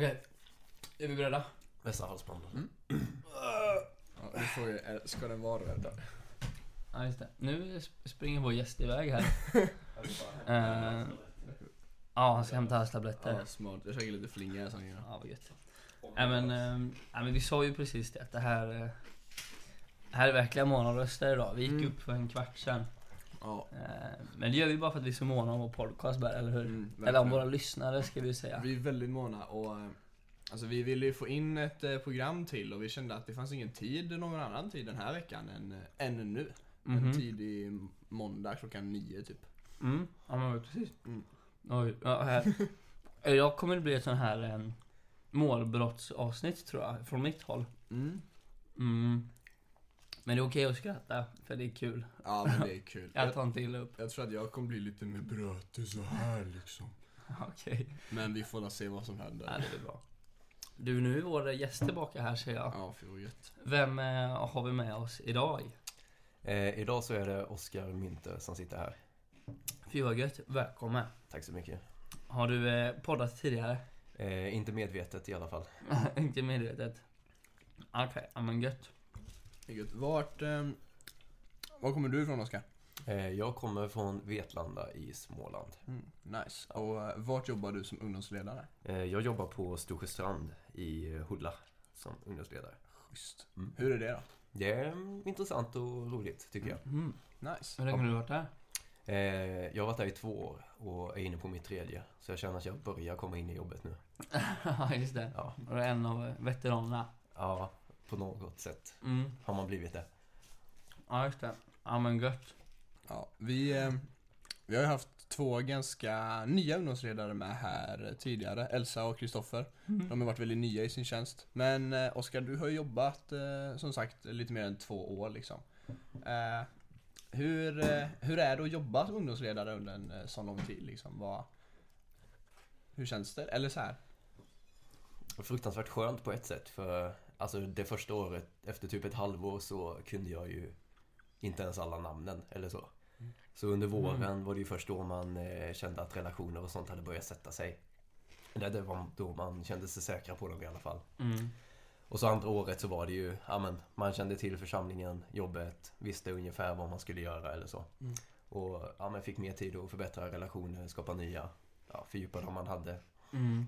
Okej. Är vi beredda? Vässa halsbandet. Ja, nu får jag, eh, ska den vara rädd? Ja, just det. Nu sp- springer vår gäst iväg här. Eh, ja, han ska hämta hans tabletter. Ja, smart. Jag käkar lite flinga här sen innan. Ja, vad gött. Nej men, ehm, nej, men vi sa ju precis det att det här... eh, här är verkliga morgonröster idag. Vi gick Mm. upp för en kvart sedan. Ja. Eh, men det gör vi bara för att vi är så måna om vår podcast bara, eller hur? Mm, eller om våra lyssnare ska vi säga. Vi är väldigt måna och eh, Alltså vi ville ju få in ett eh, program till och vi kände att det fanns ingen tid någon annan tid den här veckan än, än nu. En Mhm. tidig måndag klockan nio typ. Mm, ja men precis. Mm. Oj, ja, här. Jag kommer det bli ett sån här um, målbrottsavsnitt tror jag, från mitt håll. Mm. Mm. Men det är okej att skratta, för det är kul. Ja men det är kul. Jag tar inte illa upp. jag tror att jag kommer bli lite mer brötig så här liksom. Okej, Men vi får väl se vad som händer. ja, det är bra. Du, nu är vår gäst tillbaka här ser jag. Ja, vad gött. Vem eh, har vi med oss idag? Eh, idag så är det Oskar Mynter som sitter här. Fy vad gött, välkommen. Tack så mycket. Har du eh, poddat tidigare? Eh, inte medvetet i alla fall. inte medvetet. Okej, ja men gött. Gött. Vart, eh, var kommer du ifrån Oskar? Eh, jag kommer från Vetlanda i Småland. Mm, nice. Och eh, vart jobbar du som ungdomsledare? Eh, jag jobbar på Storsjöstrand i Hulla som ungdomsledare. Schysst. Mm. Hur är det då? Det är mm, intressant och roligt tycker jag. Mm. Nice. Hur länge har du varit där? Eh, jag har varit där i två år och är inne på mitt tredje. Så jag känner att jag börjar komma in i jobbet nu. Ja, just det. Ja, Och du är en av veteranerna. ja på något sätt Mm. har man blivit det. Ja, just det. Ja, men gött. Ja, vi, eh, vi har ju haft två ganska nya ungdomsledare med här tidigare, Elsa och Kristoffer. De har varit väldigt nya i sin tjänst. Men eh, Oskar, du har jobbat eh, som sagt lite mer än två år liksom. Eh, hur, hur är det att jobba som ungdomsledare under en sån lång tid liksom? Vad, hur känns det? Eller så här. Fruktansvärt skönt på ett sätt för alltså det första året, efter typ ett halvår så kunde jag ju inte ens alla namnen eller så. Så under våren var det ju först då man eh, kände att relationer och sånt hade börjat sätta sig. Det det var då man kände sig säkra på dem i alla fall. Mm. Och så andra året så var det ju, ja men man kände till församlingen, jobbet, visste ungefär vad man skulle göra eller så. Mm. Och ja men fick mer tid att förbättra relationer, skapa nya, ja, fördjupa dem man hade. Mm.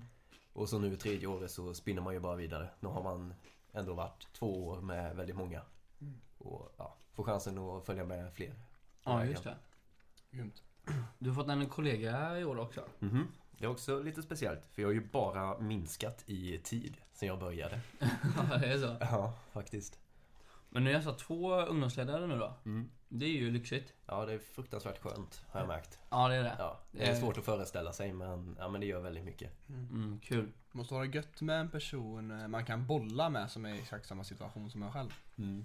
Och så nu tredje året så spinner man ju bara vidare. Nu har man ändå varit två år med väldigt många. Mm. Och ja, får chansen att följa med fler. Ja, just det. Grymt. Du har fått en kollega i år också. Mhm. Det är också lite speciellt, för jag har ju bara minskat i tid sen jag började. Ja, det är så. Ja, faktiskt. Men nu är alltså två ungdomsledare nu då. Mm. Det är ju lyxigt. Ja, det är fruktansvärt skönt, har jag märkt. Ja, det är det. Ja, det är svårt att föreställa sig, men, ja, men det gör väldigt mycket. Mm, kul. Måste vara gött med en person eh, man kan bolla med som är i exakt samma situation som en själv.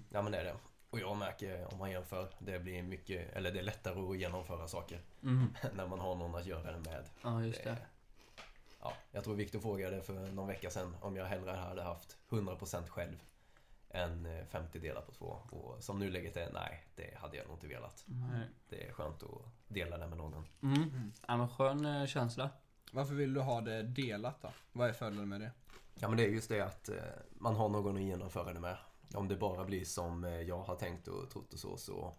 Ja, men det är det. Och jag märker, om man jämför, det blir mycket, eller det är lättare att genomföra saker Mm. när man har någon att göra det med. Ja, just det. Ja, jag tror Viktor frågade för någon vecka sedan om jag hellre hade haft 100% själv än eh, 50 delar på två. Och som nuläget är, nej, det hade jag nog inte velat. Nej. Det är skönt att dela det med någon. Mm. Ja, men skön eh, känsla. Varför vill du ha det delat då? Vad är fördelen med det? Ja, men det är just det att eh, man har någon att genomföra det med. Om det bara blir som jag har tänkt och trott och så, så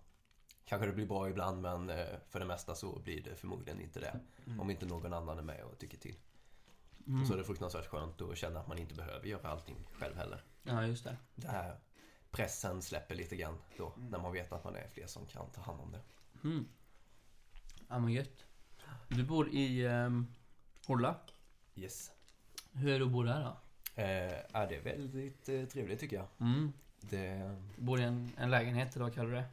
kanske det blir bra ibland, men för det mesta så blir det förmodligen inte det. Om inte någon annan är med och tycker till. Mm. Och så är det fruktansvärt skönt att känna att man inte behöver göra allting själv heller. Ja, just det. det här pressen släpper lite grann då när man vet att man är fler som kan ta hand om det. Mm. Ja, men gött. Du bor i um, Horla. Yes. Hur är det att bo där då? Eh, är det väldigt eh, trevligt tycker jag. Mm. Det, Du bor i en, en lägenhet, eller vad kallar du det?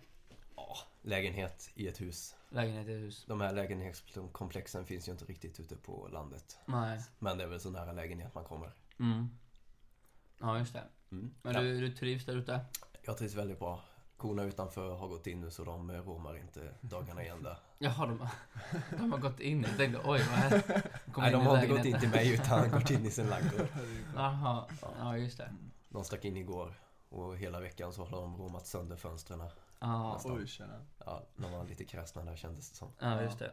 ja, lägenhet i ett hus. Lägenhet i ett hus. De här lägenhetskomplexen finns ju inte riktigt ute på landet. Nej. Men det är väl så nära lägenhet man kommer. Mm. Ja, just det. Mm. Men Ja, du, du trivs där ute? Jag trivs väldigt bra. Korna utanför har gått in nu så de råmar inte dagarna i ända. Jaha, de, de har gått in. Jag tänkte, oj, vad här? Nej, de har inte gått in till mig utan gått in i sin ladugård. Jaha, ja just det. De stack in igår och hela veckan så har de råmat sönder fönstren. Ja, Nästan. Oj, tjena. Ja, de var lite kräsna där kändes det som. ja just det.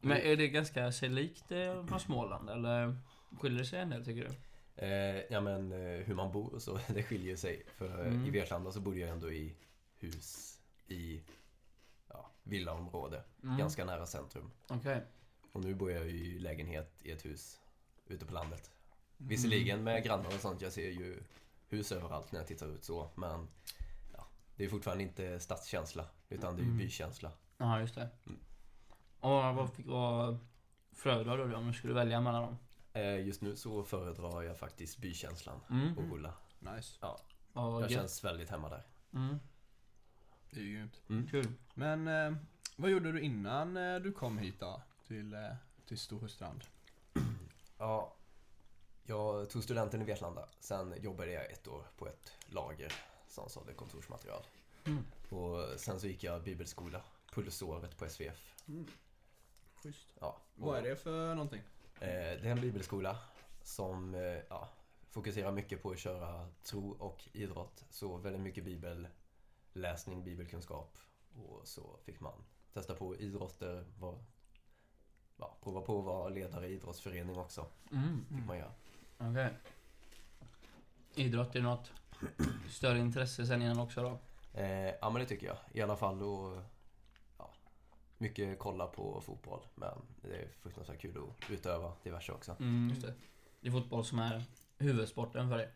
Men är det ganska sig likt från Småland eller? Skiljer det sig en del tycker du? Eh, ja men eh, hur man bor och så, det skiljer sig. För eh, Mm. i Vetlanda så bodde jag ändå i hus i ja, villaområde, Mm. ganska nära centrum. Okej. Och nu bor jag i lägenhet i ett hus ute på landet. Visserligen med grannar och sånt, jag ser ju hus överallt när jag tittar ut så, men ja, det är fortfarande inte stadskänsla, utan det är ju Mm. bykänsla. Ja, just det. Mm. Och vad, fick, föredrar du då om du skulle välja mellan dem? Eh, just nu så föredrar jag faktiskt bykänslan Mm. och Ulla. Nice. Vad Jag gött. känns väldigt hemma där. Mm. Det är ju grymt. Mm. Kul. Men eh, vad gjorde du innan eh, du kom hit då? Till, eh, till Storsjöstrand? Ja, jag tog studenten i Vetlanda. Sen jobbade jag ett år på ett lager som sålde kontorsmaterial. Mm. Och sen så gick jag bibelskola, pulsåret på SVF. Schysst. Ja, och, Vad är det för någonting? Eh, det är en bibelskola som eh, ja, fokuserar mycket på att köra tro och idrott. Så väldigt mycket bibelläsning, bibelkunskap. Och så fick man testa på idrotter, var, ja, prova på att vara ledare i idrottsförening också. Mm. Fick man göra. Okej. Idrott är något större intresse sen innan också då? Eh, ja men det tycker jag. I alla fall ja, mycket kolla på fotboll. Men det är fruktansvärt kul att utöva diverse också. Mm, just det. Det är fotboll som är huvudsporten för dig.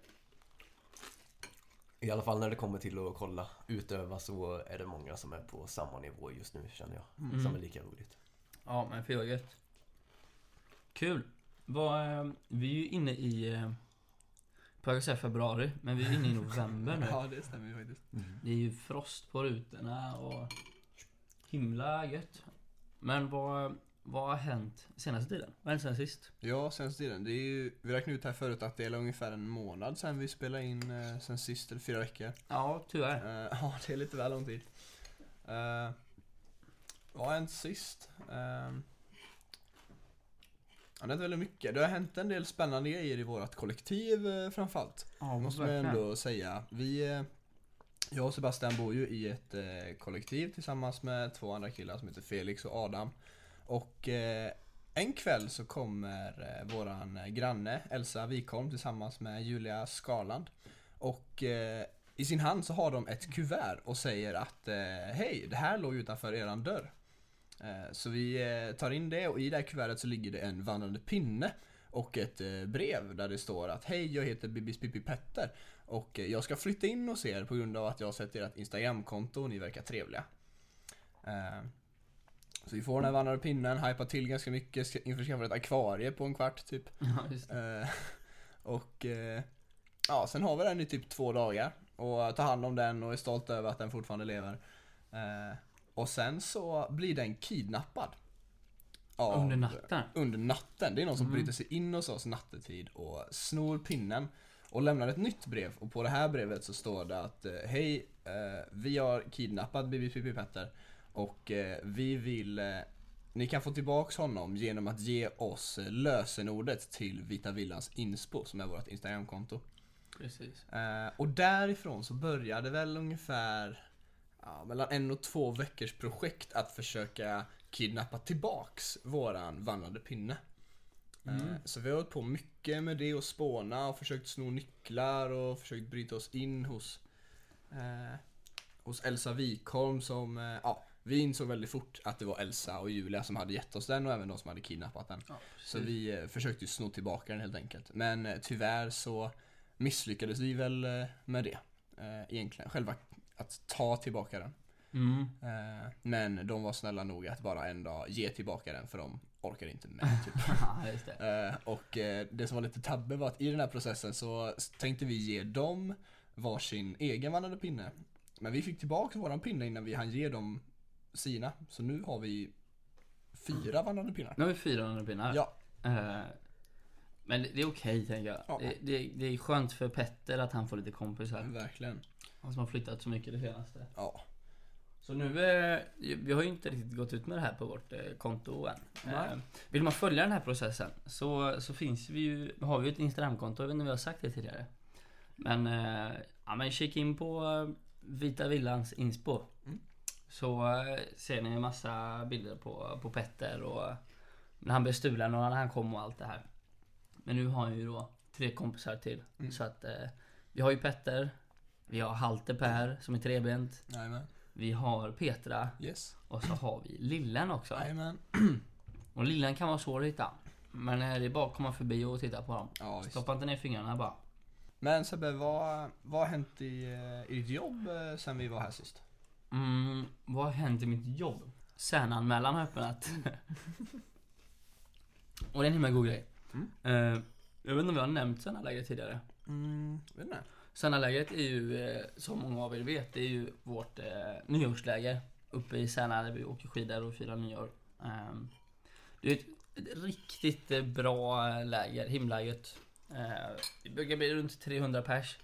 I alla fall när det kommer till att kolla utöva så är det många som är på samma nivå just nu känner jag. Mm. Som är lika roligt. Ja, men vad gött. Kul. Vad, eh, vi är ju inne i, eh, på jag säga februari, men vi är inne i november nu. Ja, det stämmer ju faktiskt. Det är ju frost på rutorna och himla gött. Men vad, vad har hänt senaste tiden? Vad har hänt sen sist? Ja, sen tiden. Det är ju, vi räknade ut här förut att det är ungefär en månad sen vi spelade in eh, sen sist, eller fyra veckor. Ja, tyvärr. Eh, ja, det är lite väl lång tid. Uh, vad har hänt sist? Ja, det har hänt väldigt mycket. Det har hänt en del spännande grejer i vårt kollektiv uh, framförallt. Ja, måste man ändå säga. Vi, eh, jag och Sebastian bor ju i ett eh, kollektiv tillsammans med två andra killar som heter Felix och Adam. Och eh, en kväll så kommer eh, våran eh, granne Elsa Wikholm tillsammans med Julia Skarland. Och eh, i sin hand så har de ett kuvert och säger att eh, hej, det här låg utanför eran dörr. Eh, så vi eh, tar in det och i det här kuvertet så ligger det en vandrande pinne och ett eh, brev där det står att hej, jag heter Bibis Pippi Petter och jag ska flytta in hos er på grund av att jag har sett ert Instagramkonto och ni verkar trevliga. Eh, så vi får den här vandrande pinnen, hypar till ganska mycket, ska- införskaffar ett akvarie på en kvart typ. Ja. Eh, och eh, ja, sen har vi den i typ två dagar och tar hand om den och är stolt över att den fortfarande lever. Och sen så blir den kidnappad. Av- Under natten. Under natten. Det är någon som Mm. bryter sig in hos oss nattetid och snor pinnen och lämnar ett nytt brev. Och på det här brevet så står det att eh, Hej, eh, vi har kidnappat Bibi Petter och eh, vi vill ni kan få tillbaks honom genom att ge oss lösenordet till Vita Villans Inspo som är vårt Instagramkonto. Precis. Och därifrån så började väl ungefär ja, mellan en och två veckors projekt att försöka kidnappa tillbaks våran vandrande pinne. Eh, Mm. Så vi har hållit på mycket med det och spåna och försökt sno nycklar och försökt bryta oss in hos eh, hos Elsa Wikholm som, eh, ja, vi insåg väldigt fort att det var Elsa och Julia som hade gett oss den och även de som hade kidnappat den. Ja, Så vi eh, försökte ju sno tillbaka den helt enkelt. Men eh, tyvärr så misslyckades vi väl eh, med det. Eh, egentligen, själva att ta tillbaka den. Mm. Eh, men de var snälla nog att bara en dag ge tillbaka den för de orkade inte med. Typ. Det. Eh, och eh, det som var lite tabbe var att i den här processen så tänkte vi ge dem varsin egen vandrande pinne. Men vi fick tillbaka våran pinne innan vi hann ge dem sina. Så nu har vi fyra vandrande pinnar. Nu har vi 400 pinnar. Ja, Eh, men det det är okej tänker jag. Ja. Det, det, det är skönt för Petter att han får lite kompisar. verkligen. Han som har flyttat så mycket det senaste. Ja. Så nu, eh, vi har ju inte riktigt gått ut med det här på vårt eh, konto än. Eh, vill man följa den här processen så, så finns vi ju, har vi ju ett Instagramkonto, jag vet inte om vi har sagt det tidigare. Men, eh, ja men kika in på Vita Villans inspo. Mm. Så ser ni en massa bilder på, på Petter och när han blev stulen och när han kom och allt det här. Men nu har jag ju då tre kompisar till. Mm. Så att vi har ju Petter. Vi har Halte Per som är trebent. Jajamän. Vi har Petra. Yes. Och så har vi Lillen också. Jajamän. Och Lillen kan vara svår att hitta. Men eh, det är bara att komma förbi och titta på dem. Ja. Stoppa inte ner fingrarna bara. Men Sebbe, vad, vad har hänt i, eh, i ditt jobb eh, sen vi var här sist? Mm, vad har hänt i mitt jobb? Särnanmälan har öppnat. och det är en himla god grej. Mm. Eh, jag vet inte om jag har nämnt Särnalägret tidigare. Mm, vet inte. Särnalägret är ju, eh, som många av er vet, det är ju vårt eh, nyårsläger. Uppe i Särna där vi åker skidor och firar nyår. Ehm, det är ett, ett riktigt eh, bra eh, läger, himläget. Eh, det brukar bli runt 300 pers.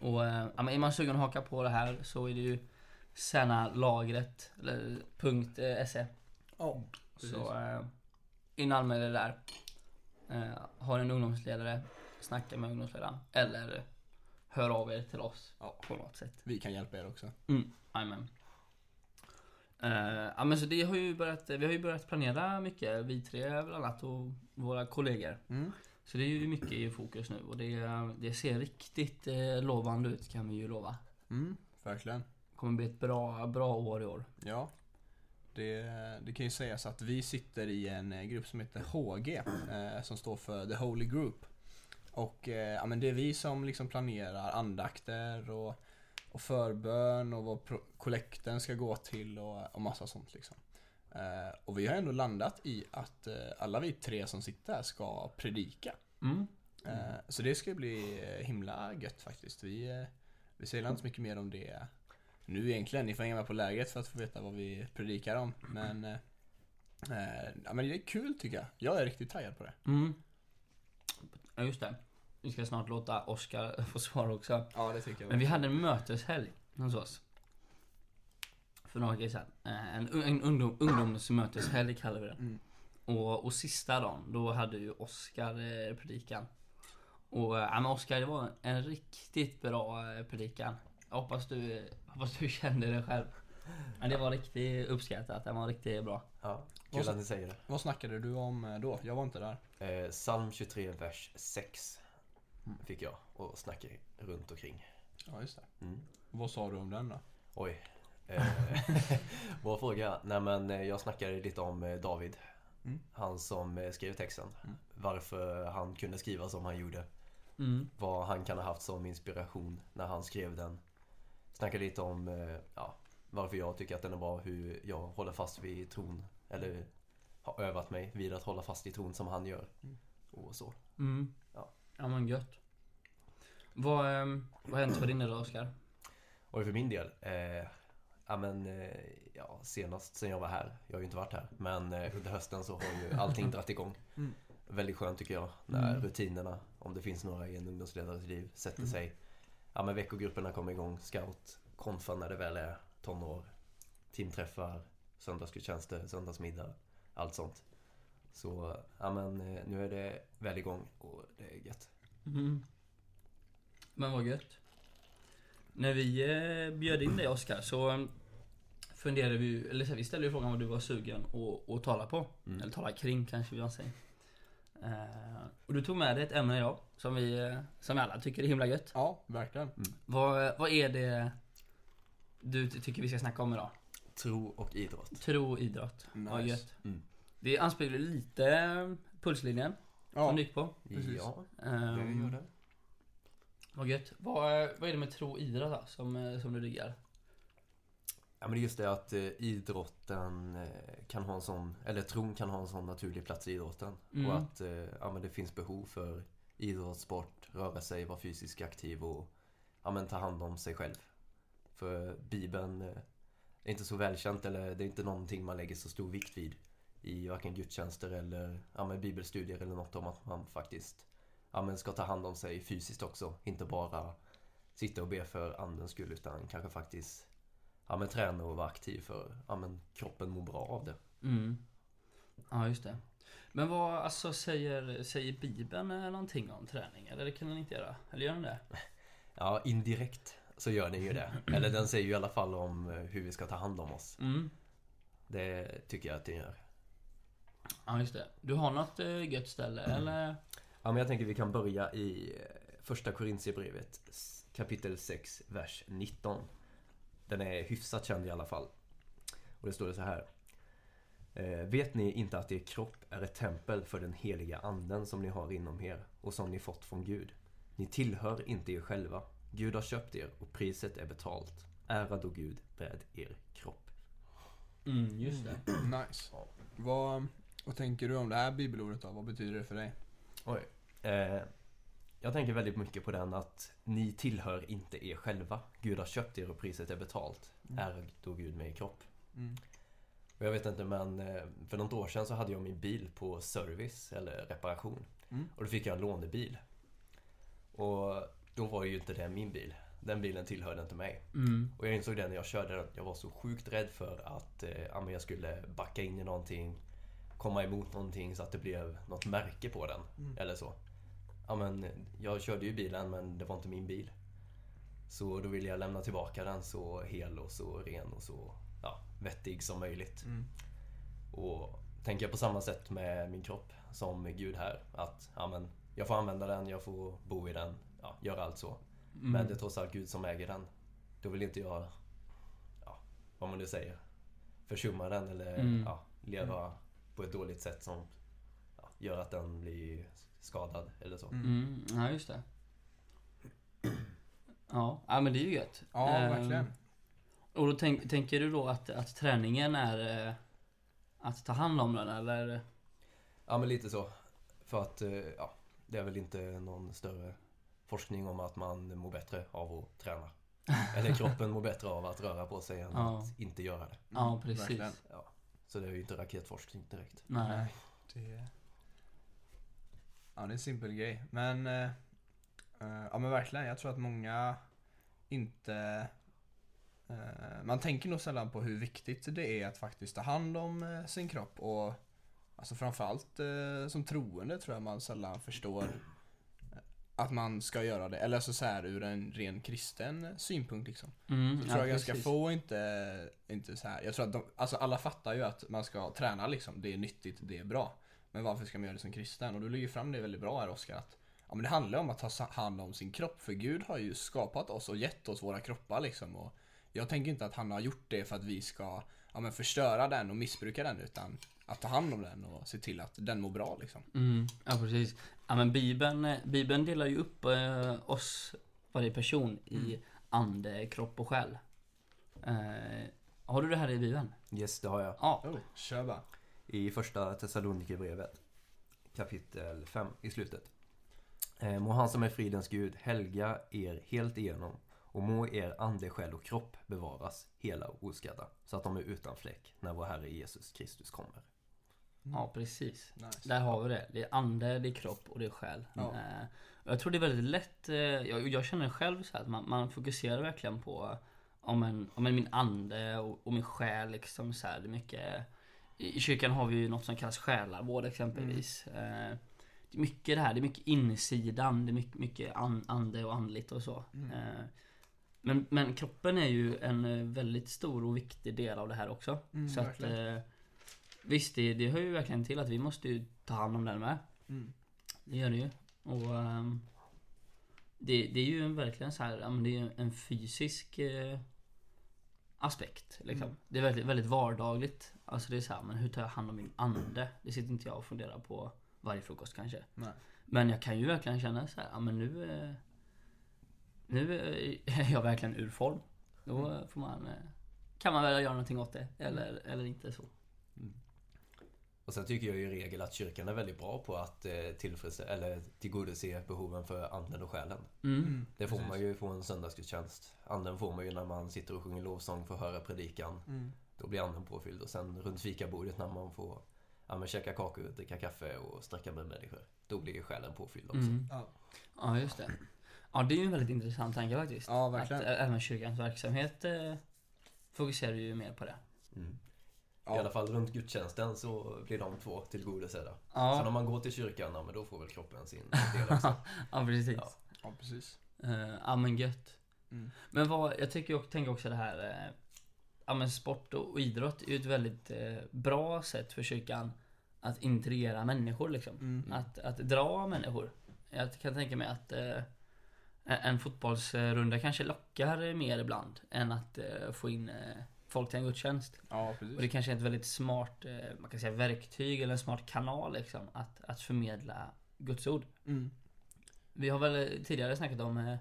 Och ja, men är man sugen att haka på det här så är det ju Särnalagret, eller punkt .se. Precis. Så eh, in anmäl där. Eh, har en ungdomsledare, snacka med ungdomsledaren. Eller hör av er till oss Ja. på något sätt. Vi kan hjälpa er också. Mm, amen. Eh, ja men så det har ju börjat, vi har ju börjat planera mycket, vi tre bland annat och våra kollegor. Mm. Så det är ju mycket i fokus nu och det, det ser riktigt eh, lovande ut kan vi ju lova. Mm, verkligen. kommer bli ett bra, bra år i år. Ja. Det, det kan ju sägas att vi sitter i en eh, grupp som heter HG, eh, som står för The Holy Group. Och eh, ja, men det är vi som liksom planerar andakter och, och förbön och vad kollekten ska gå till och, och massa sånt liksom. Eh, och vi har ändå landat i att eh, alla vi tre som sitter här ska predika. Mm. Eh, Så det ska bli eh, himla gött faktiskt. Vi, eh, vi säger inte så mycket mer om det nu egentligen. Ni får hänga med på lägret för att få veta vad vi predikar om. Men, ja, men det är kul tycker jag. Jag är riktigt taggad på det. Mm. Ja just det. Vi ska snart låta Oskar få svara också. Ja, det tycker jag. Men vi hade en möteshelg hos oss. För några veckor sedan. Eh, En, en ungdom, ungdomsmöteshelg kallar vi det. Mm. Och, och sista dagen, då hade ju Oskar eh, predikan. Och eh, ja, men Oskar, det var en riktigt bra predikan. Jag hoppas du, hoppas du kände det själv. Men det var riktigt uppskattat, den var riktigt bra. Ja, Vad kul att ni säger det. Vad snackade du om eh, då? Jag var inte där. Eh, Psalm 23, vers 6 Mm. fick jag och snacka runt omkring. Ja, just det. Mm. Vad sa du om den då? Oj. Eh, Bra fråga. Nej men eh, jag snackade lite om David. Mm. Han som skrev texten. Mm. Varför han kunde skriva som han gjorde. Mm. Vad han kan ha haft som inspiration när han skrev den. Snackade lite om ja, varför jag tycker att den är bra. Hur jag håller fast vid tron. Eller har övat mig vid att hålla fast i tron som han gör. Mm. Och så. Mm. Ja. Ja men gött. Vad, ehm, vad har hänt för din del Oskar? Och för min del, eh, ja men eh, ja, senast sen jag var här, jag har ju inte varit här, men eh, under hösten så har ju allting dragit igång. Mm. Väldigt skönt tycker jag, när Mm. rutinerna, om det finns några i en ungdomsledares liv, sätter Mm. sig. Ja men veckogrupperna kommer igång, scout, konfa när det väl är tonår, teamträffar, söndagsgudstjänster, söndagsmiddag, allt sånt. Så ja men eh, nu är det väl igång och det är gött. Mm. Men vad gött. När vi eh, bjöd in dig Oskar så eh, funderade vi ju- eller så här, vi ställde ju frågan vad du var sugen att, att tala på. Mm. Eller tala kring kanske vi säga. Eh, och du tog med dig ett ämne idag som vi, eh, som vi alla tycker är himla gött. Ja, verkligen. Vad, vad är det du ty- tycker vi ska snacka om idag? Tro och idrott. Tro och idrott. Nice. gött. Mm. Det anspeglar lite eh, pulslinjen Ja, som du gick på. Precis. Ja, Ehm, det gör det. Vad gött. Vad, vad är det med tro och idrott då, som, eh, som du diggar? Ja men det är just det att eh, idrotten eh, kan ha en sån, eller tron kan ha en sån naturlig plats i idrotten. Mm. Och att eh, ja, men det finns behov för idrott, sport, röra sig, vara fysiskt aktiv och ja, men ta hand om sig själv. För Bibeln eh, är inte så välkänt eller det är inte någonting man lägger så stor vikt vid i varken gudstjänster eller ja, men bibelstudier eller något om att man faktiskt ja, men ska ta hand om sig fysiskt också. Inte bara sitta och be för andens skull utan kanske faktiskt ja, men träna och vara aktiv för ja, men kroppen mår bra av det. Mm. Ja, just det. Men vad alltså, säger, säger Bibeln eh, någonting om träning? Eller det kan den inte göra? Eller gör den det? Ja, indirekt så gör den ju det. Eller den säger ju i alla fall om eh, hur vi ska ta hand om oss. Mm. Det tycker jag att den gör. Ja, just det. Du har något eh, gött ställe, eller? Ja, men jag tänker vi kan börja i eh, första Korintierbrevet kapitel 6, vers 19. Den är hyfsat känd i alla fall. Och det står det så här. Vet ni inte att er kropp är ett tempel för den heliga anden som ni har inom er och som ni fått från Gud? Ni tillhör inte er själva. Gud har köpt er och priset är betalt. Ära då Gud med er kropp. Mm, just det. Nice. Vad, vad tänker du om det här bibelordet då? Vad betyder det för dig? Oj. Eh, jag tänker väldigt mycket på den att ni tillhör inte er själva. Gud har köpt er och priset är betalt. Är då Gud med i kropp. Mm. Och jag vet inte men eh, för något år sedan så hade jag min bil på service eller reparation. Mm. Och då fick jag en lånebil. Och då var ju inte det min bil. Den bilen tillhörde inte mig. Mm. Och jag insåg det när jag körde den. Jag var så sjukt rädd för att eh, jag skulle backa in i någonting. Komma emot någonting så att det blev något märke på den. Mm. Eller så. Ja, men jag körde ju bilen men det var inte min bil. Så då ville jag lämna tillbaka den så hel och så ren och så ja, vettig som möjligt. Mm. Och tänker jag på samma sätt med min kropp som Gud här. Att ja, men jag får använda den, jag får bo i den, ja, göra allt så. Mm. Men det är trots allt Gud som äger den. Då vill inte jag, ja, vad man nu säger, försumma den eller Mm. ja, leva på ett dåligt sätt som ja, gör att den blir skadad eller så. Mm. Mm, ja, just det. Ja, ja men det är ju gött. Ja, Ehm, verkligen. Och då tänk, tänker du då att, att träningen är eh, att ta hand om den eller? Ja, men lite så. För att, eh, ja, det är väl inte någon större forskning om att man mår bättre av att träna. Eller kroppen mår bättre av att röra på sig än Ja. att inte göra det. Ja, precis. Ja. Så det är ju inte raketforskning direkt. Nej. Det... Ja, det är en simpel grej. Men, eh, eh, ja men verkligen. Jag tror att många inte... eh, man tänker nog sällan på hur viktigt det är att faktiskt ta hand om eh, sin kropp och alltså framförallt eh, som troende tror jag man sällan förstår att man ska göra det. Eller alltså så här ur en ren kristen synpunkt liksom. Mm, Så tror ja, jag ganska precis. få inte, inte så här. Jag tror att de, alltså alla fattar ju att man ska träna liksom. Det är nyttigt, det är bra. Men varför ska man göra det som kristen? Och du lägger fram det väldigt bra här Oskar. Att, ja, men det handlar om att ta hand om sin kropp. För Gud har ju skapat oss och gett oss våra kroppar liksom. Och jag tänker inte att han har gjort det för att vi ska ja, men förstöra den och missbruka den. Utan att ta hand om den och se till att den mår bra liksom. Mm, ja precis. Ja men Bibeln, eh, Bibeln delar ju upp eh, oss, varje person, i ande, kropp och själ. Eh, har du det här i Bibeln? Yes, det har jag. Ja. Oh, kör bara. I första Thessalonikerbrevet kapitel 5 i slutet. Eh, Må han som är fridens Gud helga er helt igenom och må er ande, själ och kropp bevaras hela och oskadda så att de är utan fläck när vår Herre Jesus Kristus kommer. Ja precis. Nice. Där har vi det. Det är ande, det är kropp och det är själ. Ja. Eh, jag tror det är väldigt lätt, eh, jag, jag känner själv så här att man, man fokuserar verkligen på om en, om en min ande och, och min själ liksom så här, det är mycket I kyrkan har vi ju något som kallas själavård exempelvis. Eh, det är mycket det här, det är mycket insidan, det är mycket, mycket an, ande och andligt och så. Mm. Eh, men, men kroppen är ju en eh, väldigt stor och viktig del av det här också. Mm, så att, verkligen. eh, visst, det, det hör ju verkligen till att vi måste ju ta hand om den med. Mm. Det gör det ju. Och ehm, det, det är ju en verkligen så här, det är en fysisk eh, aspekt. Liksom. Mm. Det är väldigt, väldigt vardagligt. Alltså det är så här, men hur tar jag hand om min ande? Det sitter inte jag och funderar på varje frukost kanske. Nej. Men jag kan ju verkligen känna så här, men nu eh, Nu eh, är jag verkligen ur form. Då eh, får man eh, Kan man väl göra någonting åt det eller, eller inte så. Och sen tycker jag i regel att kyrkan är väldigt bra på att eh, tillfredsställa, eller tillgodose behoven för anden och själen. Mm. Mm, Det får precis. man ju på en söndagsgudstjänst. Anden får man ju när man sitter och sjunger lovsång, får höra predikan. Mm. Då blir anden påfylld. Och sen runt fikabordet när man får ja, men käka kakor, dricka kaffe och sträcka med människor. Då blir ju själen påfylld också. Mm. Ja. Ja just det. Ja det är ju en väldigt intressant tanke faktiskt. Ja, verkligen. Att ä- även kyrkans verksamhet eh, fokuserar ju mer på det. Mm. Ja. I alla fall runt gudstjänsten så blir de två tillgodosedda. Så Ja, när man går till kyrkan, ja, men då får väl kroppen sin del också. ja precis. Ja. ja, precis. Eh, Ja men gött. Mm. Men vad, jag tycker jag tänker också det här eh, Ja men sport och idrott är ju ett väldigt eh, bra sätt för kyrkan att intrigera människor liksom. Mm. Att, att dra människor. Jag kan tänka mig att eh, en fotbollsrunda kanske lockar mer ibland än att eh, få in eh, folk till en gudstjänst. Ja, precis. Och det kanske är ett väldigt smart, eh, man kan säga verktyg eller en smart kanal liksom. Att, att förmedla Guds ord. Mm. Vi har väl tidigare snackat om eh,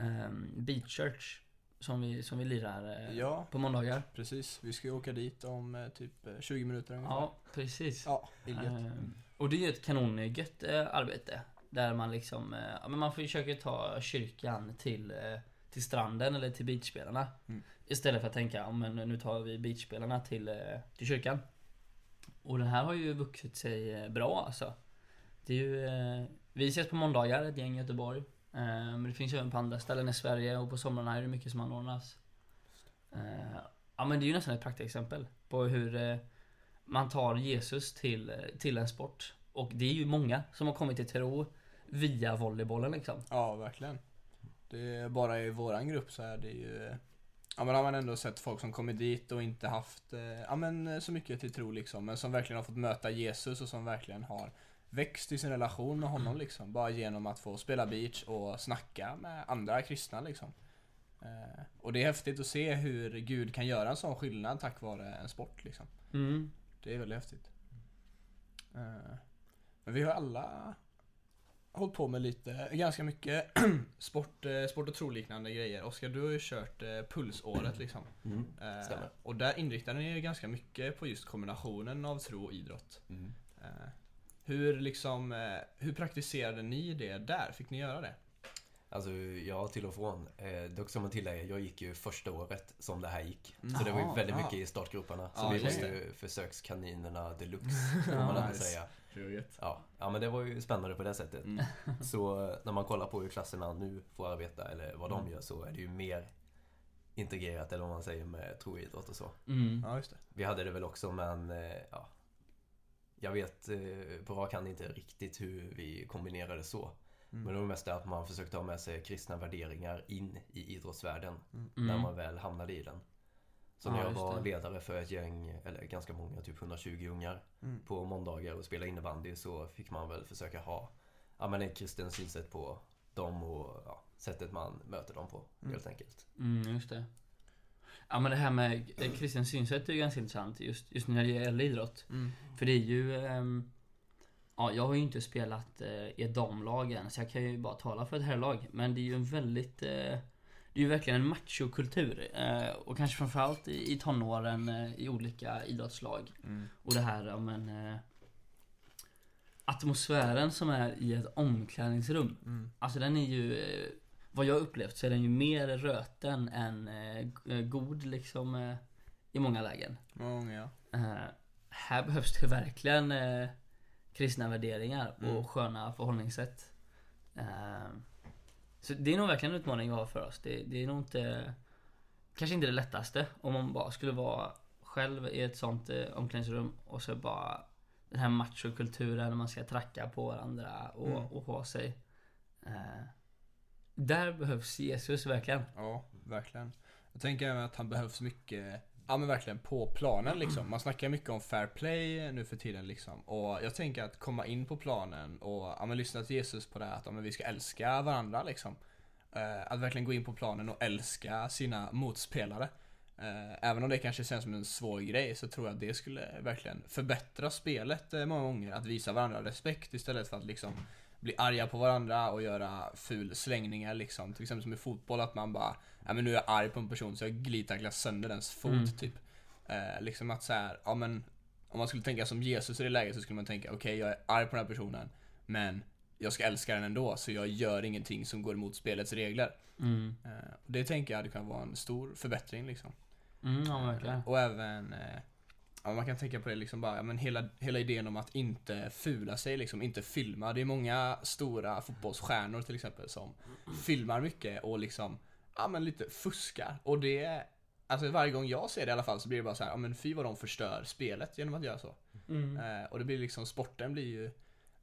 ehm, Beat Church. Som vi, som vi lirar eh, Ja, på måndagar. precis. Vi ska ju åka dit om eh, typ eh, 20 minuter ungefär. Ja, precis. Ja. Ehm, och det är ju ett kanongött eh, arbete. Där man liksom, eh, ja men man försöker ta kyrkan till, eh, till stranden eller till beachspelarna. Mm. Istället för att tänka, ja men nu tar vi beachspelarna till, eh, till kyrkan. Och den här har ju vuxit sig eh, bra alltså. Det är ju, eh, vi ses på måndagar, ett gäng i Göteborg. Eh, men det finns ju även på andra ställen i Sverige och på somrarna är det mycket som anordnas. Eh, ja men det är ju nästan ett praktexempel på hur man tar Jesus till, till en sport. Och det är ju många som har kommit till tro via volleybollen liksom. Ja, verkligen. Det är bara i våran grupp så är det ju Ja men har man ändå sett folk som kommit dit och inte haft eh, ja, men, eh, så mycket till tro liksom men som verkligen har fått möta Jesus och som verkligen har växt i sin relation med honom liksom bara genom att få spela beach och snacka med andra kristna liksom. Eh, och det är häftigt att se hur Gud kan göra en sån skillnad tack vare en sport liksom. Mm. Det är väldigt häftigt. Eh, Men vi har alla hållit på med lite, ganska mycket sport, eh, sport och troliknande grejer. Oskar, du har ju kört eh, pulsåret liksom. Mm. Eh. Och där inriktar ni er ganska mycket på just kombinationen av tro och idrott. Mm. Eh, Hur liksom, eh, hur praktiserade ni det där? Fick ni göra det? Alltså, ja, till och från. Eh, dock ska man tillägga, jag gick ju första året som det här gick. Mm. Så det var ju väldigt ja. mycket i startgrupperna. Så Ja, vi var ju försökskaninerna deluxe, får man ändå Nice. säga. Roligt. Ja. ja, men det var ju spännande på det sättet. Mm. Så när man kollar på hur klasserna nu får arbeta, eller vad de Mm. gör, så är det ju mer integrerat, eller vad man säger, med troidrott och så. Mm. Ja, just det. Vi hade det väl också, men eh, ja. Jag vet eh, på rak hand inte riktigt hur vi kombinerade så. Mm. Men det var mest att man försökte ha med sig kristna värderingar in i idrottsvärlden Mm. när man väl hamnade i den. Så när Ja, jag var ledare för ett gäng, eller ganska många, typ 120 ungar Mm. på måndagar och spela innebandy så fick man väl försöka ha ja, men ett kristen synsätt på dem och ja, sättet man möter dem på Mm. helt enkelt. Mm, just det. Ja men det här med eh, kristen synsätt är ju ganska intressant just, just när det gäller idrott. Mm. För det är ju... ehm, ja, jag har ju inte spelat eh, i ett damlag än, så jag kan ju bara tala för ett herrlag. Men det är ju en väldigt... Eh, det är ju verkligen en machokultur. Eh, och kanske framförallt i, i tonåren eh, i olika idrottslag. Mm. Och det här, ja men... Eh, atmosfären som är i ett omklädningsrum. Mm. Alltså den är ju... Eh, vad jag upplevt så är den ju mer röten än eh, god liksom eh, i många lägen. Många ja. Eh, här behövs det verkligen kristna värderingar och Mm. sköna förhållningssätt. Eh, så det är nog verkligen en utmaning vi har för oss. Det, det är nog inte... Kanske inte det lättaste om man bara skulle vara själv i ett sånt eh, omklädningsrum och så bara den här machokulturen när man ska tracka på varandra och, Mm. och ha sig. Eh, där behövs Jesus verkligen. Ja, verkligen. Jag tänker även att han behövs mycket, ja men verkligen på planen liksom. Man snackar mycket om fair play nu för tiden liksom. Och jag tänker att komma in på planen och ja, men lyssna till Jesus på det här att ja, men vi ska älska varandra liksom. Eh, att verkligen gå in på planen och älska sina motspelare. Eh, även om det kanske känns som en svår grej så tror jag att det skulle verkligen förbättra spelet eh, många gånger. Att visa varandra respekt istället för att liksom bli arga på varandra och göra ful slängningar liksom. Till exempel som i fotboll att man bara, ja men nu är jag arg på en person så jag glidtacklar sönder dens fot Mm. typ. Eh, liksom att så här, ja men om man skulle tänka som Jesus i det läget så skulle man tänka okej jag är arg på den här personen men jag ska älska den ändå så jag gör ingenting som går emot spelets regler. Mm. Eh, och det tänker jag hade kunnat vara en stor förbättring liksom. Mm, verkligen. Och även eh, Ja, man kan tänka på det liksom bara, men hela, hela idén om att inte fula sig liksom, inte filma. Det är många stora fotbollsstjärnor till exempel som filmar mycket och liksom, ja men lite fuskar. Och det, alltså varje gång jag ser det i alla fall så blir det bara så här, ja men fy vad de förstör spelet genom att göra så. Mm. Eh, och det blir liksom, sporten blir ju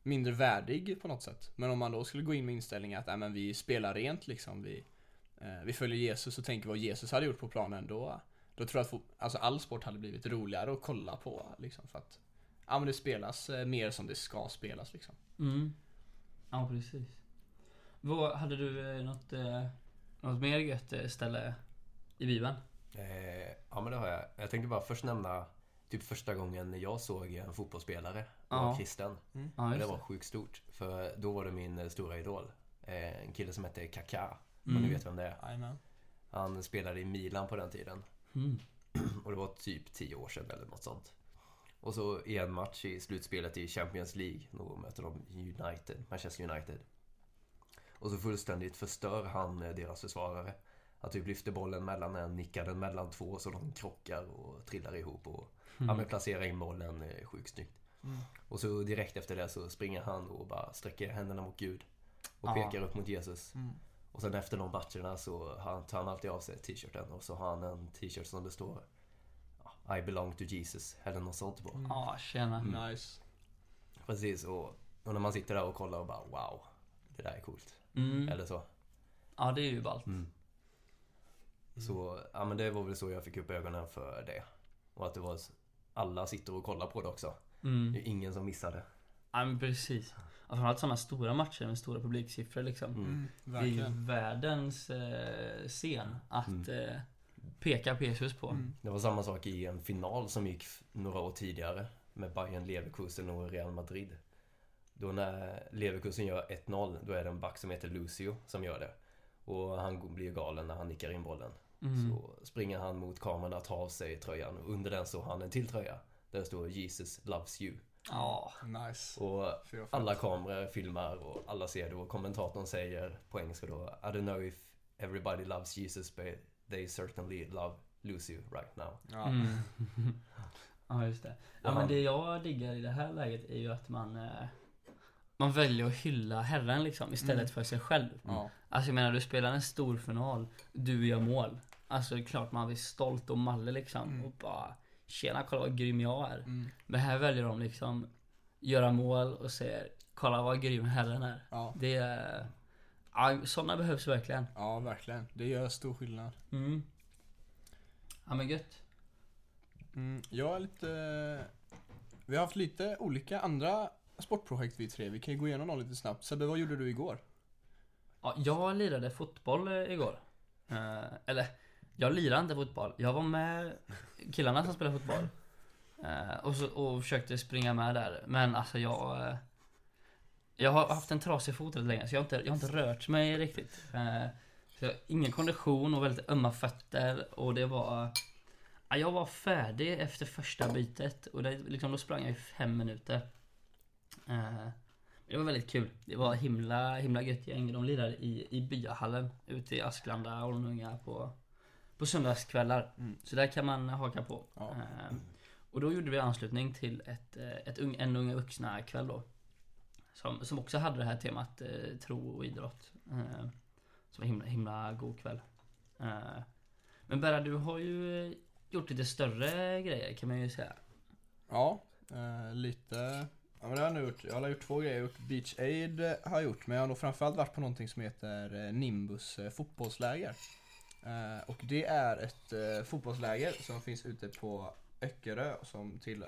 mindre värdig på något sätt. Men om man då skulle gå in med inställningen att, ja men vi spelar rent liksom, vi, eh, vi följer Jesus och tänker vad Jesus hade gjort på planen, då, då tror jag att alltså all sport hade blivit roligare att kolla på liksom för att ja men det spelas eh, mer som det ska spelas liksom. Mm. Ja, precis. Vad, hade du eh, något, eh, något mer gött eh, ställe i Bibeln? Eh, ja men det har jag. Jag tänkte bara först nämna typ första gången jag såg en fotbollsspelare Ja. var kristen. Ja, Och det var sjukt stort. För då var det min stora idol. Eh, en kille som hette Kaká. Om Mm. ni vet vem det är. Jajamän. Han spelade i Milan på den tiden. Mm. Och det var typ 10 år sedan eller något sånt. Och så i en match i slutspelet i Champions League, då möter de United, Manchester United. Och så fullständigt förstör han eh, deras försvarare. Han typ lyfter bollen mellan en, nickar den mellan två så de krockar och trillar ihop och ja, men placerar in bollen eh, sjukt snyggt. Mm. Och så direkt efter det så springer han och bara sträcker händerna mot Gud. Och Ja. pekar upp mot Jesus. Mm. Och sen efter de matcherna så han, tar han alltid av sig t-shirten och så har han en t-shirt som det står I belong to Jesus eller något sånt på. Ja, tjena. Mm. Nice. Precis, och, och när man sitter där och kollar och bara wow, det där är coolt. Mm. Eller så. Ja, det är ju ballt. Mm. Så, ja men det var väl så jag fick upp ögonen för det. Och att det var, alla sitter och kollar på det också. Mm. Det är ingen som missar det. Ja, men precis. Ja, Framförallt sådana stora matcher med stora publiksiffror liksom. Mm. Mm, Det är ju världens eh, scen att Mm. eh, peka Jesus på. Mm. Det var samma sak i en final som gick några år tidigare med Bayern Leverkusen och Real Madrid. Då när Leverkusen gör 1-0, då är det en back som heter Lucio som gör det. Och han blir galen när han nickar in bollen. Mm. Så springer han mot kameran och tar av sig tröjan och under den står han en till tröja. Där det står Jesus loves you. Ja, Nice. Och alla kameror filmar och alla ser det och kommentatorn säger på engelska då I don't know if everybody loves Jesus but they certainly love Lucio right now. Ja. Mm. ja, just det. Ja, Och men han- det jag diggar i det här läget är ju att man eh, man väljer att hylla Herren liksom istället Mm. för sig själv. Ja. Alltså jag menar, du spelar en stor final, du gör mål. Alltså det är klart man blir stolt och malle liksom Mm. och bara Tjena, kolla vad grym jag är. Mm. Men här väljer de liksom göra mål och säger Kolla vad grym Herren är. Ja. Det är... Ja, sådana behövs verkligen. ja, verkligen. Det gör stor skillnad. Mm. Ja men gött. Mm, jag är lite... Vi har haft lite olika andra sportprojekt vi tre. Vi kan ju gå igenom dem lite snabbt. Sebbe, vad gjorde du igår? Ja, jag lirade fotboll eh, igår. Eh, eller, jag lirade inte fotboll. Jag var med killarna som spelade fotboll. Uh, och, så, och försökte springa med där. Men alltså jag... Uh, jag har haft en trasig fot rätt länge så jag har inte, jag har inte rört mig riktigt. Uh, så jag har ingen kondition och väldigt ömma fötter och det var... Jag var färdig efter första bytet och det, liksom, då sprang jag i fem minuter. Det var väldigt kul. Det var himla, himla gött gäng. De lirade i, i byahallen ute i Asklanda, Ornunga på, på söndagskvällar. Mm. Så där kan man haka på. Ja. Eh, och då gjorde vi anslutning till ett, eh, ett ung, en unga vuxna kväll då. Som, som också hade det här temat eh, tro och idrott. Eh, som var himla, himla god kväll. Eh, men Berra, du har ju eh, gjort lite större grejer kan man ju säga. Ja, eh, lite... Ja, men det har jag gjort. Jag har gjort två grejer. Jag har gjort Beach Aid eh, har jag gjort, men jag har nog framförallt varit på någonting som heter Nimbus fotbollsläger. Eh, och det är ett eh, fotbollsläger som finns ute på Öckerö som till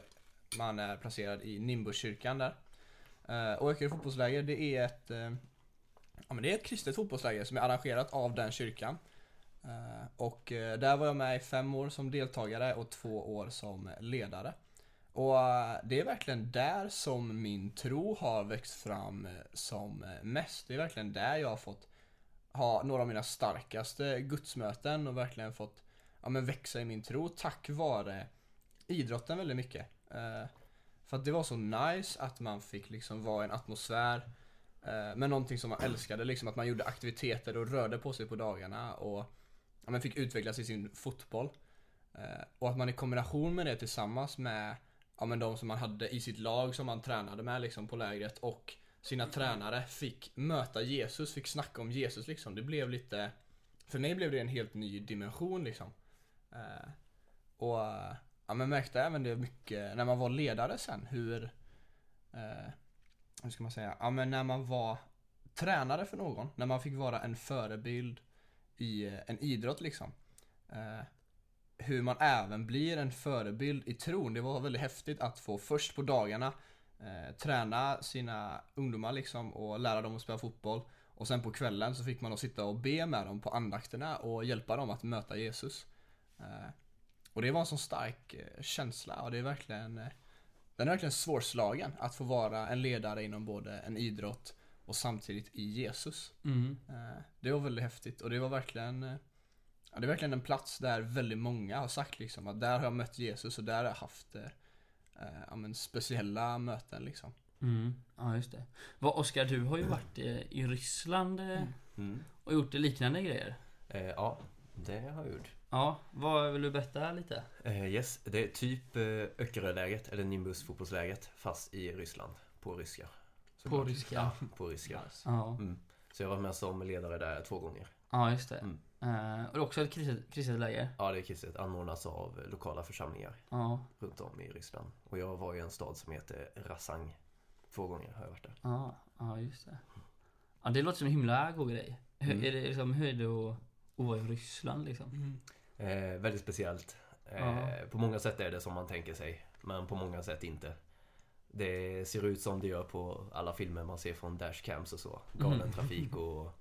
man är placerad i Nimbuskyrkan där. Eh, och Öckerö fotbollsläger det är ett eh, Ja men det är ett kristet fotbollsläger som är arrangerat av den kyrkan. Eh, och eh, där var jag med i fem år som deltagare och två år som ledare. Och eh, det är verkligen där som min tro har växt fram eh, som eh, mest. Det är verkligen där jag har fått ha några av mina starkaste gudsmöten och verkligen fått ja, men växa i min tro tack vare idrotten väldigt mycket. Eh, för att det var så nice att man fick liksom vara i en atmosfär eh, med någonting som man älskade, liksom att man gjorde aktiviteter och rörde på sig på dagarna och ja, men fick utvecklas i sin fotboll. Eh, och att man i kombination med det tillsammans med ja, men de som man hade i sitt lag som man tränade med liksom på lägret och sina tränare fick möta Jesus, fick snacka om Jesus liksom. Det blev lite, för mig blev det en helt ny dimension liksom. Eh, och ja, men märkte även det mycket när man var ledare sen hur, eh, hur ska man säga, ja men när man var tränare för någon, när man fick vara en förebild i eh, en idrott liksom. Eh, hur man även blir en förebild i tron. Det var väldigt häftigt att få först på dagarna eh, träna sina ungdomar liksom och lära dem att spela fotboll. Och sen på kvällen så fick man då sitta och be med dem på andakterna och hjälpa dem att möta Jesus. Eh, och det var en sån stark eh, känsla och det är verkligen eh, Den är verkligen svårslagen att få vara en ledare inom både en idrott och samtidigt i Jesus. Mm. Eh, Det var väldigt häftigt och det var verkligen Ja, det är verkligen en plats där väldigt många har sagt liksom att där har jag mött Jesus och där har jag haft ja, men speciella möten liksom. Mm. Ja, just det. Vad, Oskar, du har ju varit eh, i Ryssland eh, Mm. och gjort liknande grejer. Eh, ja, det har jag gjort. Ja, vad vill du berätta lite? Eh, yes, det är typ eh, Öckeröläget, eller Nimbus fotbollsläget, fast i Ryssland. På ryska. På såklart. ryska? Ja, på ryska. Nice. Ja, Mm. Så jag var med som ledare där två gånger. ja just det. Mm. Eh, och det är också ett kristet, kristet läger. Ja, det är kristet. Anordnas av lokala församlingar Ja, runt om i Ryssland. Och jag var i en stad som heter Rasang. Två gånger har jag varit där. ja, ja just det. Ja, det låter som en himla god grej. Hur, Mm. är det liksom, hur är det att, att vara i Ryssland liksom? Eh, väldigt speciellt. Eh. På många sätt är det som man tänker sig, men på många sätt inte. Det ser ut som det gör på alla filmer man ser från dashcams och så. Galen Mm. trafik och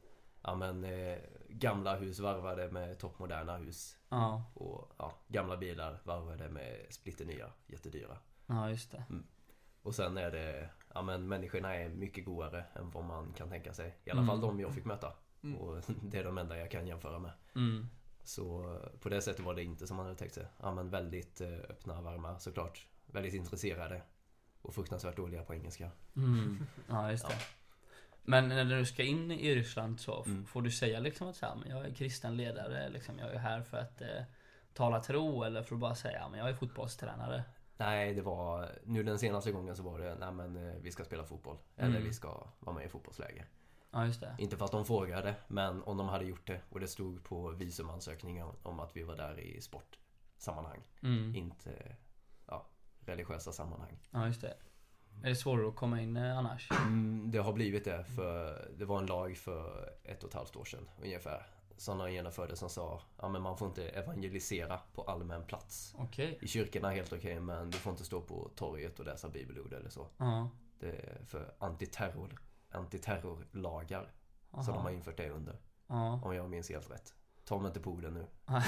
ja, men, eh, gamla hus varvade med toppmoderna hus. Ja, Och ja, gamla bilar varvade med splitternya, jättedyra. ja just det. Och sen är det, ja men människorna är mycket godare än vad man kan tänka sig. I alla Mm. fall de jag fick möta. Mm. Och det är de enda jag kan jämföra med. Mm. Så på det sättet var det inte som man hade tänkt sig. Ja, men väldigt eh, öppna, varma såklart. Väldigt intresserade. Och fruktansvärt dåliga på engelska. Mm. Ja, just det. Ja. Men när du ska in i Ryssland så Mm. får du säga liksom att så här, men jag är kristen ledare, liksom, jag är här för att eh, tala tro eller får du bara säga men jag är fotbollstränare? Nej, det var... Nu den senaste gången så var det, nej men eh, vi ska spela fotboll. Eller Mm. vi ska vara med i fotbollsläger. Ja, just det. Inte för att de frågade, men om de hade gjort det. Och det stod på visumansökningen om att vi var där i sportsammanhang. Mm. Inte, ja, religiösa sammanhang. Ja, just det. Är det svårare att komma in eh, annars? Mm, det har blivit det för det var en lag för ett och ett halvt år sedan ungefär. Som de genomförde som sa ja men man får inte evangelisera på allmän plats. Okej. I kyrkorna är helt okej men du får inte stå på torget och läsa bibelord eller så. Ja. Det är för antiterror, antiterrorlagar som de har infört det under. Ja. Om jag minns helt rätt. Ta mig inte på orden nu.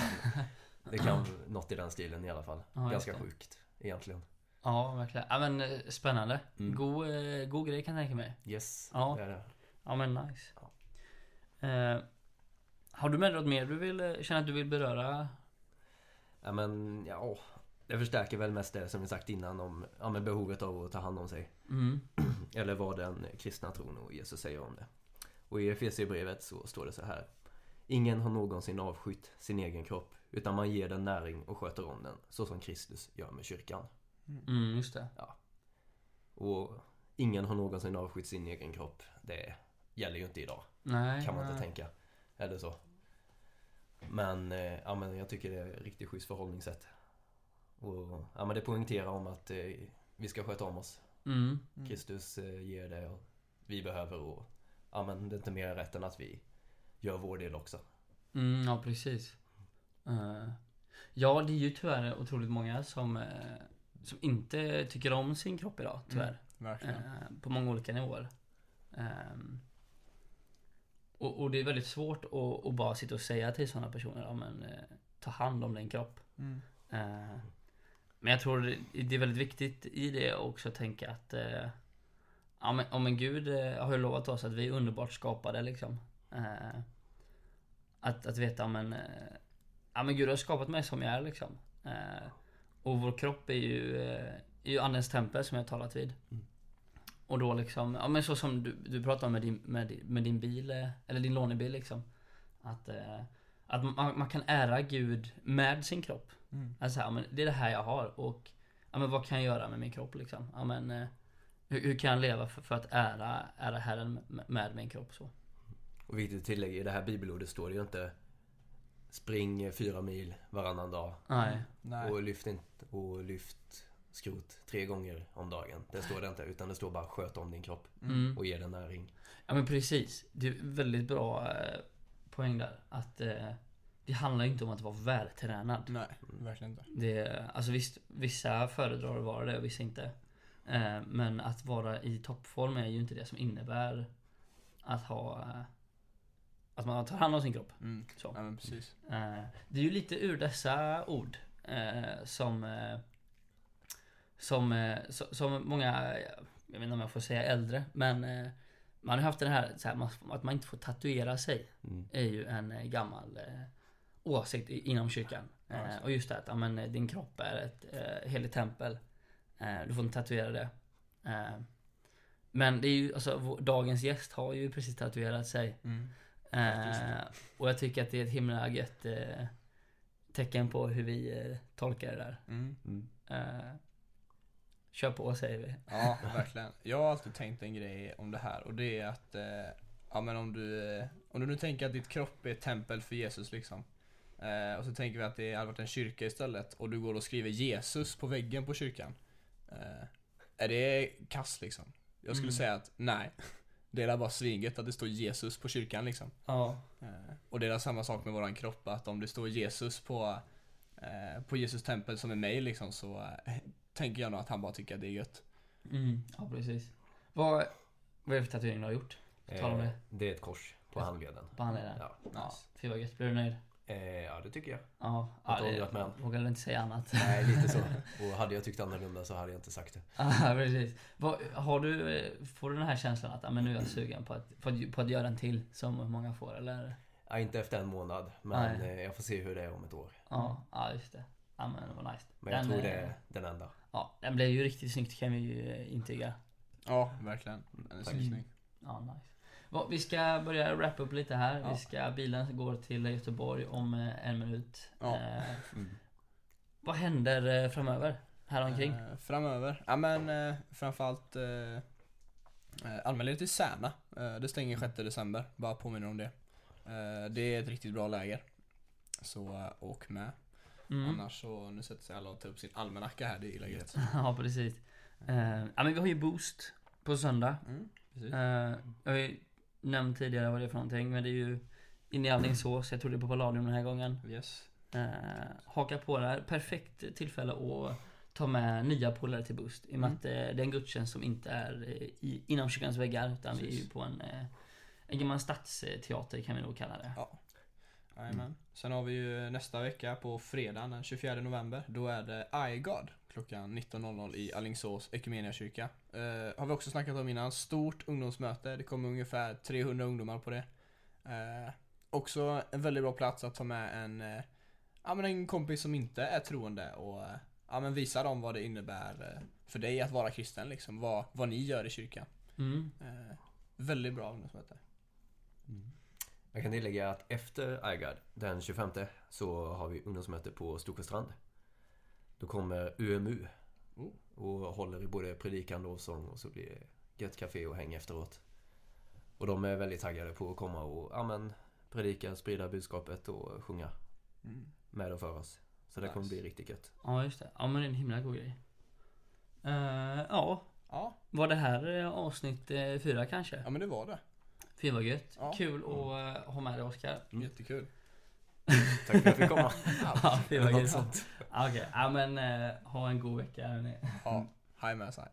Det kan något i den stilen i alla fall. Ganska sjukt egentligen. Ja, verkligen. Ja, men eh, spännande. Mm. God, eh, god grej kan jag tänka mig. Yes, Ja. det är det. Ja, men nice. Eh, har du med dig något mer du vill, eh, känner att du vill beröra? Ja men, ja. Det förstärker väl mest det som vi sagt innan om ja, men behovet av att ta hand om sig. Mm. Eller vad den kristna tron och Jesus säger om det. Och i Efesierbrevet så står det så här. Ingen har någonsin avskytt sin egen kropp, utan man ger den näring och sköter om den, så som Kristus gör med kyrkan. Mm, just det. Och ingen har någonsin avskytt sin egen kropp. Det gäller ju inte idag, Nej. kan man inte nej. tänka. Eller så. Men, eh, ja, men jag tycker det är ett riktigt schysst förhållningssätt. Och ja, men det poängterar om att eh, vi ska sköta om oss. Mm. Mm. Kristus eh, ger det och vi behöver och ja, men det är inte mer rätt än att vi gör vår del också. Mm, ja, precis. Eh, ja, det är ju tyvärr otroligt många som, eh, som inte tycker om sin kropp idag, tyvärr. Verkligen. Eh, på många olika nivåer. Ehm, och, och det är väldigt svårt att, att bara sitta och säga till sådana personer, ja men eh, ta hand om din kropp. Mm. Eh, men jag tror det- det är väldigt viktigt i det också att tänka att eh, ja, men, ja, men Gud eh, har ju lovat oss att vi är underbart skapade liksom. Eh, att, att veta, men, eh, ja men Gud har skapat mig som jag är liksom. Och vår kropp är ju, eh, är ju andens tempel som jag talat vid. Mm. Och då liksom, ja men så som du, du pratade om med din, med, med din bil, eh, eller din lånebil liksom. Att, eh, att man, man kan ära Gud med sin kropp. Mm. Alltså, ja, men det är det här jag har och ja, men vad kan jag göra med min kropp liksom? Ja, men, hur, hur kan jag leva för, för att ära, ära Herren med, med min kropp så? Och viktigt att tillägga, i det här bibelordet står det ju inte Spring fyra mil varannan dag Nej. Nej. och lyft, inte, och lyft skrot tre gånger om dagen. Det står det inte, utan det står bara sköt om din kropp Mm. och ge den näring. Ja men precis. Det är väldigt bra eh, poäng där. Att, eh, det handlar inte om att vara vältränad. Nej, verkligen inte. Det, alltså visst, vissa föredrar att vara det och vissa inte. Eh, men att vara i toppform är ju inte det som innebär att ha... Att man tar hand om sin kropp. Mm. Så. Ja, men precis. Eh, det är ju lite ur dessa ord eh, som... Eh, som, so- som många, jag vet inte om jag får säga äldre, men man har haft den här, så här att man inte får tatuera sig. Mm. är ju en gammal eh, åsikt inom kyrkan. Ja, Eh, och just det att ja, men, din kropp är ett eh, heligt tempel. Eh, du får inte tatuera det. Men det är ju, alltså vår, dagens gäst har ju precis tatuerat sig. Mm. Eh, och jag tycker att det är ett himla gött eh, tecken på hur vi eh, tolkar det där. Mm. Mm. Eh, kör på säger vi. Ja, verkligen. Jag har alltid tänkt en grej om det här och det är att eh, Ja men om du, eh, om du nu tänker att ditt kropp är ett tempel för Jesus liksom eh, Och så tänker vi att det hade varit en kyrka istället och du går och skriver Jesus på väggen på kyrkan eh, Är det kass liksom? Jag skulle Mm. säga att nej Det är bara svinget att det står Jesus på kyrkan liksom Ja. Eh, Och det är samma sak med våran kropp, att om det står Jesus på, eh, på Jesus tempel som är mig liksom så eh, tänker jag nog att han bara tycker att det är gött. Mm, ja precis. Vad, vad är det för tatuering du har gjort? På tal om Eh, det. det är ett kors på handleden. På handleden? Ja. Ja, fy vad gött. Blir du nöjd? Eh, ja, det tycker jag. Ja, Har inte ja än. det, vågar väl inte säga annat. Nej, lite så. Och hade jag tyckt annorlunda så hade jag inte sagt det. Ja, precis. Vad, har du, eh, får du den här känslan att ja, men nu är jag sugen på att, på, att, på att göra en till som många får eller? Ja, inte efter en månad, men Nej. eh, jag får se hur det är om ett år. Ja, ja just det. Ja men vad nice. Men jag Den, tror det eh, är den enda. Ja, den blev ju riktigt snyggt kan vi ju intyga. Ja, verkligen. Den är snygg. Ja, nice. Vi ska börja wrap upp lite här. Ja. Vi ska, bilen går till Göteborg om eh, en minut. Ja. Eh, Mm. vad händer eh, framöver? Här omkring? Eh, framöver? Ja men eh, framförallt eh, anmäl till Särna. Eh, det stänger 6 december, bara påminner om det. Eh, det är ett riktigt bra läger. Så eh, åk med. Mm. Annars så, nu sätter sig alla och tar upp sin almanacka här, det gillar gött. ja, precis. Ja, men vi har ju Boost på söndag. Mm, precis. Nämnt tidigare vad det är för någonting, men det är ju inne i Alingsås. Jag tror det är på Palladium den här gången. Yes. Eh, haka på där. Perfekt tillfälle att ta med nya polare till Boost. I och med Mm. att eh, det är en gudstjänst som inte är eh, i, inom kyrkans väggar, utan vi är ju Precis. på en, eh, en gammal stadsteater kan vi nog kalla det. Ja. Jajamän. Sen har vi ju nästa vecka på fredagen den 24 november. Då är det iGod klockan 19.00 i Alingsås Equmeniakyrka. Eh, har vi också snackat om innan. Stort ungdomsmöte. Det kommer ungefär 300 ungdomar på det. Eh, också en väldigt bra plats att ta med en, eh, ja, men en kompis som inte är troende och eh, ja, men visa dem vad det innebär eh, för dig att vara kristen. Liksom, vad, vad ni gör i kyrkan. Mm. Eh, väldigt bra ungdomsmöte. Jag kan tillägga att efter iGuide, den 25, så har vi ungdomsmöte på Storsjöstrand. Då kommer UMU Oh. och håller i både predikan, lovsång och så blir det gött café och häng efteråt. Och de är väldigt taggade på att komma och ja, men, predika, sprida budskapet och sjunga Mm. med och för oss. Så det kommer Nice. bli riktigt gött. Ja, just det. Ja, men det är en himla god grej. Eh, ja, Ja, var det här eh, avsnitt eh, fyra kanske? ja men det var det. Fy vad gött. Ja. Kul att eh, ha med dig Oskar. Mm. Jättekul. Tack för att jag fick komma. Ja, fy vad gött. Okej, ja men eh, ha en god vecka hörni. Ja, hej med sig.